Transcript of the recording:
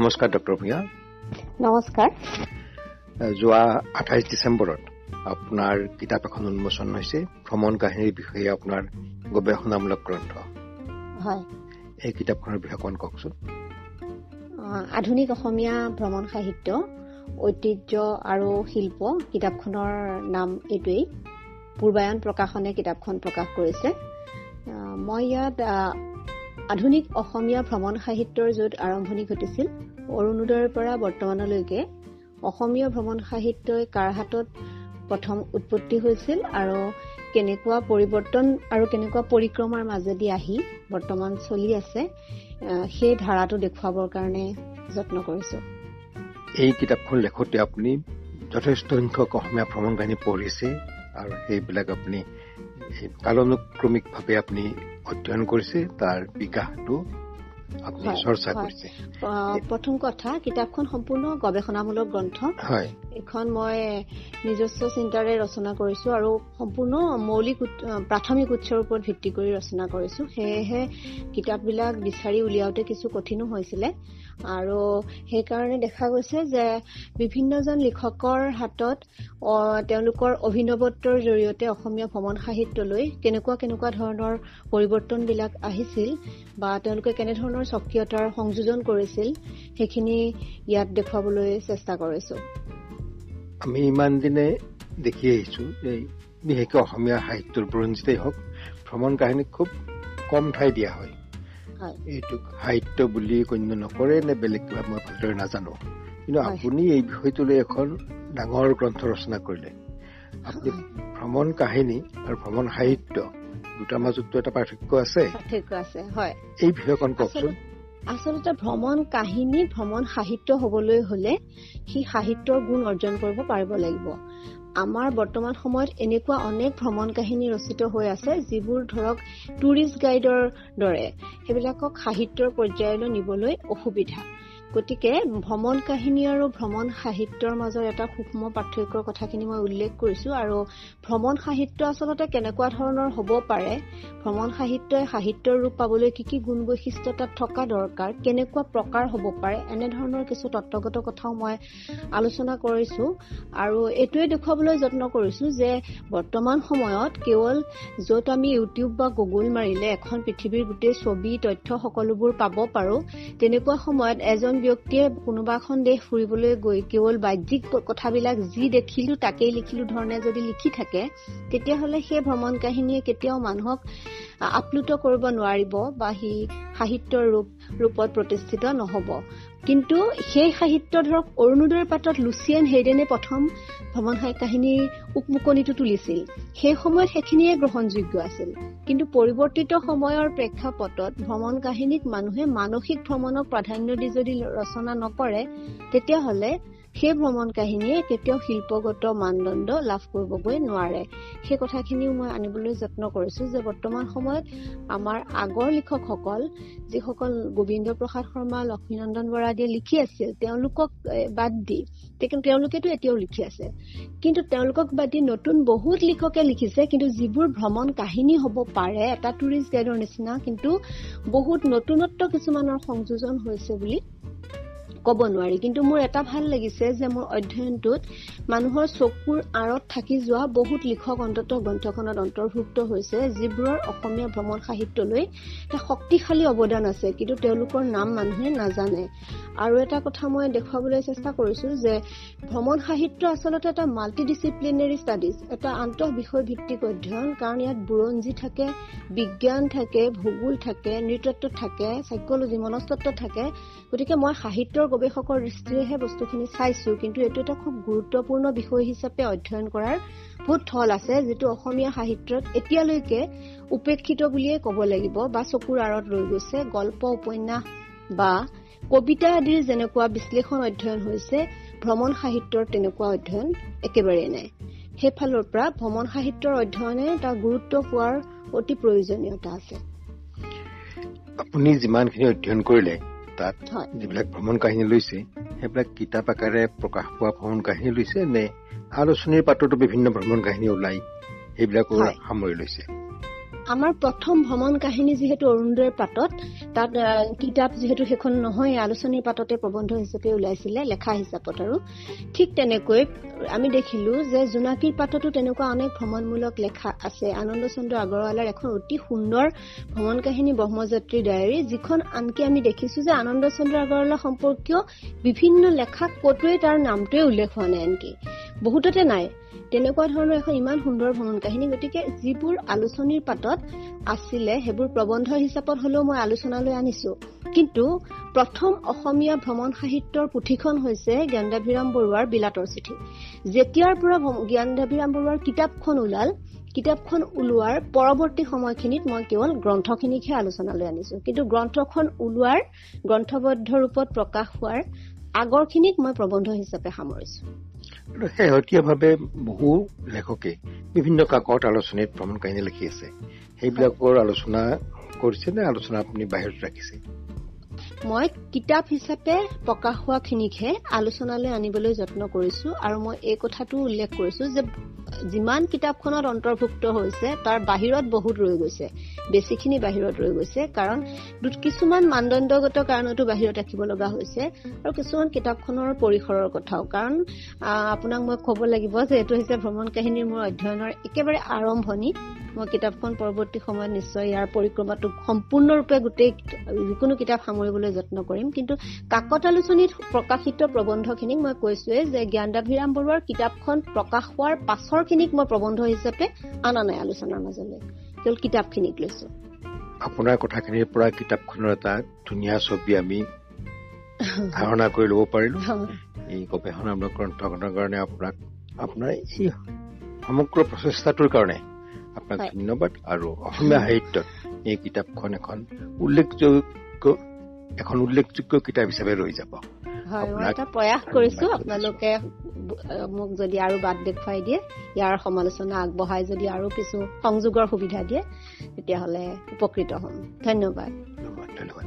নমস্কাৰ ডক্টৰ ভূঞা। নমস্কাৰ। যোৱা আঠাইছ ডিচেম্বৰত আপোনাৰ কিতাপ এখন উন্মোচন হৈছে ভ্ৰমণ কাহিনীৰ বিষয়ে আপোনাৰ গৱেষণামূলক গ্ৰন্থ। হয়। এই কিতাপখনৰ বিষয়ে অকণ কওকচোন। আধুনিক অসমীয়া ভ্ৰমণ সাহিত্য ঐতিহ্য আৰু শিল্প কিতাপখনৰ নাম এইটোৱেই। পূৰ্বায়ন প্ৰকাশনে কিতাপখন প্ৰকাশ কৰিছে। মই ইয়াত আধুনিক অসমীয়া ভ্ৰমণ সাহিত্যৰ য'ত আৰম্ভণি ঘটিছিল অৰুণোদয়ৰ পৰা বৰ্তমানলৈকে অসমীয়া ভ্ৰমণ সাহিত্যই কাৰ হাতত প্ৰথম উৎপত্তি হৈছিল আৰু কেনেকুৱা পৰিৱৰ্তন আৰু কেনেকুৱা পৰিক্ৰমাৰ মাজেদি আহি বৰ্তমান চলি আছে সেই ধাৰাটো দেখুৱাবৰ কাৰণে যত্ন কৰিছো। এই কিতাপখন লেখোতে আপুনি যথেষ্ট সংখ্যক অসমীয়া ভ্ৰমণ কাহিনী পঢ়িছে আৰু সেইবিলাক আপুনি কালানুক্ৰমিকভাৱে আপুনি অধ্যয়ন কৰিছে তাৰ বিকাশটো প্ৰথম কথা কিতাপখন সম্পূৰ্ণ গৱেষণামূলক গ্ৰন্থ। এইখন মই নিজস্ব চিন্তাৰে ৰচনা কৰিছো আৰু সম্পূৰ্ণ মৌলিক প্ৰাথমিক উৎসৰ ওপৰত ভিত্তি কৰি ৰচনা কৰিছো। সেয়েহে কিতাপবিলাক বিচাৰি উলিয়াওতে কিছু কঠিনো হৈছিলে। আৰু সেইকাৰণে দেখা গৈছে যে বিভিন্নজন লিখকৰ হাতত তেওঁলোকৰ অভিনৱত্বৰ জৰিয়তে অসমীয়া ভ্ৰমণ সাহিত্যলৈ কেনেকুৱা কেনেকুৱা ধৰণৰ পৰিৱৰ্তনবিলাক আহিছিল বা তেওঁলোকে কেনেধৰণৰ স্বকীয়তাৰ সংযোজন কৰিছিল সেইখিনি ইয়াত দেখুৱাবলৈ চেষ্টা কৰিছো। আমি ইমান দিনে দেখি আহিছো বিশেষকৈ অসমীয়া সাহিত্যৰ বুৰঞ্জীতেই হওক ভ্ৰমণ কাহিনীক খুব কম ঠাই দিয়া হয়। এইটোক সাহিত্য বুলি গণ্য নকৰে নে বেলেগ কিবা মই ভালদৰে নাজানো কিন্তু আপুনি এই বিষয়টোলৈ এখন ডাঙৰ গ্ৰন্থ ৰচনা কৰিলে। আপুনি ভ্ৰমণ কাহিনী আৰু ভ্ৰমণ সাহিত্য দুটাৰ মাজতো এটা পাৰ্থক্য আছে। এই বিষয়খন কওকচোন। আচলতে ভ্ৰমণ কাহিনী ভ্ৰমণ সাহিত্য হবলৈ হলে সি সাহিত্যৰ গুণ অৰ্জন কৰিব পাৰিব লাগিব। আমাৰ বৰ্তমান সময়ত এনেকুৱা অনেক ভ্ৰমণ কাহিনী ৰচিত হৈ আছে যিবোৰ ধৰক টুৰিষ্ট গাইডৰ দৰে সেইবিলাকক সাহিত্যৰ পৰ্যায়লৈ নিবলৈ অসুবিধা। গতিকে ভ্ৰমণ কাহিনী আৰু ভ্ৰমণ সাহিত্যৰ মাজৰ এটা সূক্ষ্ম পাৰ্থক্যৰ কথাখিনি মই উল্লেখ কৰিছো আৰু ভ্ৰমণ সাহিত্য আচলতে কেনেকুৱা ধৰণৰ হ'ব পাৰে? ভ্ৰমণ সাহিত্যই সাহিত্যৰ ৰূপ পাবলৈ কি কি গুণ বৈশিষ্ট্য তাত থকা দৰকাৰ? কেনেকুৱা প্ৰকাৰ হ'ব পাৰে? এনেধৰণৰ কিছু তত্বগত কথাও মই আলোচনা কৰিছো আৰু এইটোৱে দেখুৱাবলৈ যত্ন কৰিছো যে বৰ্তমান সময়ত কেৱল য'ত আমি ইউটিউব বা গুগল মাৰিলে এখন পৃথিৱীৰ গোটেই ছবি তথ্য সকলোবোৰ পাব পাৰো তেনেকুৱা সময়ত এজন ব্যক্তিয়ে কোনোবা এখন দেশ ফুৰিবলৈ গৈ কেৱল বাহ্যিক কথাবিলাক যি দেখিলো তাকেই লিখিলো ধৰণে যদি লিখি থাকে তেতিয়াহ'লে সেই ভ্ৰমণ কাহিনীয়ে কেতিয়াও মানুহক আপ্লুত কৰিব নোৱাৰিব বা সি সাহিত্যৰ ৰূপ ৰূপত প্ৰতিষ্ঠিত নহব। কিন্তু সেই সাহিত্য ধৰক অৰুণোদয়ৰ পাতত লুচিয়ান হেইডেনে প্ৰথম ভ্ৰমণ কাহিনীৰ উপমুকনিটো তুলিছিল। সেই সময়ত সেইখিনিয়ে গ্ৰহণযোগ্য আছিল। কিন্তু পৰিৱৰ্তিত সময়ৰ প্ৰেক্ষাপটত ভ্ৰমণ কাহিনীক মানুহে মানসিক ভ্ৰমণক প্ৰাধান্য দি যদি ৰচনা নকৰে তেতিয়াহ'লে সেই ভ্ৰমণ কাহিনীয়ে কেতিয়াও শিল্পগত মানদণ্ড লাভ কৰিবগৈ নোৱাৰে। সেই কথাখিনিও মই আনিবলৈ যত্ন কৰিছো যে বৰ্তমান সময়ত আমাৰ আগৰ লিখকসকল যিসকল গোবিন্দ প্ৰসাদ শৰ্মা লক্ষ্মীনন্দন বৰা আদিয়ে লিখি আছিল তেওঁলোকক বাদ দি তেওঁলোকেতো এতিয়াও লিখি আছে। কিন্তু তেওঁলোকক বাদ দি নতুন বহুত লিখকে লিখিছে কিন্তু যিবোৰ ভ্ৰমণ কাহিনী হ'ব পাৰে এটা টুৰিষ্ট গাইডৰ নিচিনা কিন্তু বহুত নতুনত্ব কিছুমানৰ সংযোজন হৈছে বুলি ক'ব নোৱাৰি। কিন্তু মোৰ এটা ভাল লাগিছে যে মোৰ অধ্যয়নটোত মানুহৰ চকুৰ আঁৰত থাকি যোৱা বহুত লিখক অন্তত গ্ৰন্থখনত অন্তৰ্ভুক্ত হৈছে যিবোৰৰ অসমীয়া ভ্ৰমণ সাহিত্যলৈ এটা শক্তিশালী অৱদান আছে কিন্তু তেওঁলোকৰ নাম মানুহে নাজানে। আৰু এটা কথা মই দেখুৱাবলৈ চেষ্টা কৰিছো যে ভ্ৰমণ সাহিত্য আচলতে এটা মাল্টি ডিচিপ্লিনেৰী ষ্টাডিজ এটা আন্তঃ বিষয় ভিত্তিক অধ্যয়ন কাৰণ ইয়াত বুৰঞ্জী থাকে বিজ্ঞান থাকে ভূগোল থাকে নৃতত্ব থাকে চাইকলজি মনস্তত্ব থাকে। গতিকে মই সাহিত্যৰ গৱেষকৰ দৃষ্টিৰেহে বস্তুখিনি চাইছো। কিন্তু এইটো এটা খুব গুৰুত্বপূৰ্ণ বিষয় হিচাপে অধ্যয়ন কৰাৰ বহুত থল আছে যিটো অসমীয়া সাহিত্যত এতিয়ালৈকে উপেক্ষিত বুলিয়ে ক'ব লাগিব বা চকুৰ আঁৰত ৰৈ গৈছে। গল্প উপন্যাস বা কবিতা আদিৰ যেনেকুৱা বিশ্লেষণ অধ্যয়ন হৈছে ভ্ৰমণ সাহিত্যৰ তেনেকুৱা অধ্যয়ন একেবাৰেই নাই। সেইফালৰ পৰা ভ্ৰমণ সাহিত্যৰ অধ্যয়নে এটা গুৰুত্ব পোৱাৰ অতি প্ৰয়োজনীয়তা আছে। আপুনি যিমানখিনি অধ্যয়ন কৰিলে তাত যিবিলাক ভ্ৰমণ কাহিনী লৈছে সেইবিলাক কিতাপ আকাৰে প্ৰকাশ পোৱা ভ্ৰমণ কাহিনী লৈছে নে আলোচনীৰ পাততো বিভিন্ন ভ্ৰমণ কাহিনী ওলাই সেইবিলাকো সামৰি লৈছে? আমাৰ প্ৰথম ভ্ৰমণ কাহিনী যিহেতু অৰুণোদয়ৰ পাতত তাত কিতাপ যিহেতু সেইখন নহয় আলোচনীৰ পাততে প্ৰবন্ধ হিচাপে ওলাইছিলে লেখা হিচাপত আৰু। ঠিক তেনেকৈ আমি দেখিলো যে জোনাকীৰ পাততো তেনেকুৱা অনেক ভ্ৰমণমূলক লেখা আছে। আনন্দ চন্দ্ৰ আগৰৱালাৰ এখন অতি সুন্দৰ ভ্ৰমণ কাহিনী ব্ৰহ্মযাত্ৰী ডায়েৰী যিখন আনকি আমি দেখিছো যে আনন্দ চন্দ্ৰ আগৰৱালা সম্পৰ্কীয় বিভিন্ন লেখা কতোৱে তাৰ নামটোৱে উল্লেখ হোৱা নাই আনকি। বহুততে নাই। তেনেকুৱা ধৰণৰ এখন ইমান সুন্দৰ ভ্ৰমণ কাহিনী গতিকে যিবোৰ আলোচনীৰ পাতত আছিলে সেইবোৰ প্ৰবন্ধ হিচাপত হলেও মই আলোচনালৈ আনিছো। কিন্তু প্ৰথম অসমীয়া ভ্ৰমণ সাহিত্যৰ পুথিখন হৈছে জ্ঞানদাভিৰাম বৰুৱাৰ বিলাতৰ চিঠি। যেতিয়াৰ পৰা জ্ঞানদাভিৰাম বৰুৱাৰ কিতাপখন ওলাল কিতাপখন ওলোৱাৰ পৰৱৰ্তী সময়খিনিত মই কেৱল গ্ৰন্থখিনিকহে আলোচনালৈ আনিছো। কিন্তু গ্ৰন্থখন ওলোৱাৰ গ্ৰন্থবদ্ধ ৰূপত প্ৰকাশ হোৱাৰ আগৰখিনিক মই প্ৰবন্ধ হিচাপে সামৰিছো। শেহতীয়াভাৱে বহু লেখকে বিভিন্ন কাকত আলোচনীত ভ্ৰমণ কাহিনী লিখি আছে। সেইবিলাকৰ আলোচনা কৰিছে নে আলোচনা আপুনি বাহিৰত ৰাখিছে? মই কিতাপ হিচাপে প্ৰকাশ হোৱাখিনিকহে আলোচনালৈ আনিবলৈ যত্ন কৰিছো আৰু মই এই কথাটো উল্লেখ কৰিছো যে যিমান কিতাপখনত অন্তৰ্ভুক্ত হৈছে তাৰ বাহিৰত বহুত ৰৈ গৈছে। বেছিখিনি বাহিৰত ৰৈ গৈছে কাৰণ কিছুমান মানদণ্ডগত কাৰণতো বাহিৰত ৰাখিব লগা হৈছে আৰু কিছুমান কিতাপখনৰ পৰিসৰৰ কথাও। কাৰণ আপোনাক মই কব লাগিব যে এইটো হৈছে ভ্ৰমণ কাহিনীৰ মোৰ অধ্যয়নৰ একেবাৰে আৰম্ভণি। মই কিতাপখন পৰৱৰ্তী সময়ত নিশ্চয় ইয়াৰ পৰিক্ৰমাটোক সম্পূৰ্ণৰূপে গোটেই যিকোনো কিতাপ সামৰিবলৈ যত্ন কৰিম। কিন্তু কাকত আলোচনীত প্ৰকাশিত প্ৰবন্ধখিনিক মই কৈছোৱে যে জ্ঞানদাভিৰাম বৰুৱাৰ কিতাপখন প্ৰকাশ হোৱাৰ পাছৰ খিনিক মই প্ৰবন্ধ হিচাপে অনা নাই আলোচনাৰ মাজলৈ। কেৱল কিতাপখিনিক লৈছো। আপোনাৰ কথাখিনিৰ পৰা কিতাপখনৰ এটা ধুনীয়া ছবি আমি ধাৰণা কৰি লব পাৰিলো। এই গৱেষণামূলক গ্ৰন্থখনৰ কাৰণে আপোনাক আপোনাৰ এই সমগ্ৰ প্ৰচেষ্টাটোৰ কাৰণে আপোনাক ধন্যবাদ আৰু অসমীয়া সাহিত্যত এই কিতাপখন এখন উল্লেখযোগ্য এখন উল্লেখযোগ্য কিতাপ হিচাপে ৰৈ যাব। প্ৰয়াস কৰিছো। আপোনালোকে মোক যদি আৰু বাট দেখুৱাই দিয়ে ইয়াৰ সমালোচনা আগবঢ়াই যদি আৰু কিছু সংযোগৰ সুবিধা দিয়ে তেতিয়াহ'লে উপকৃত হ'ম। ধন্যবাদ ধন্যবাদ।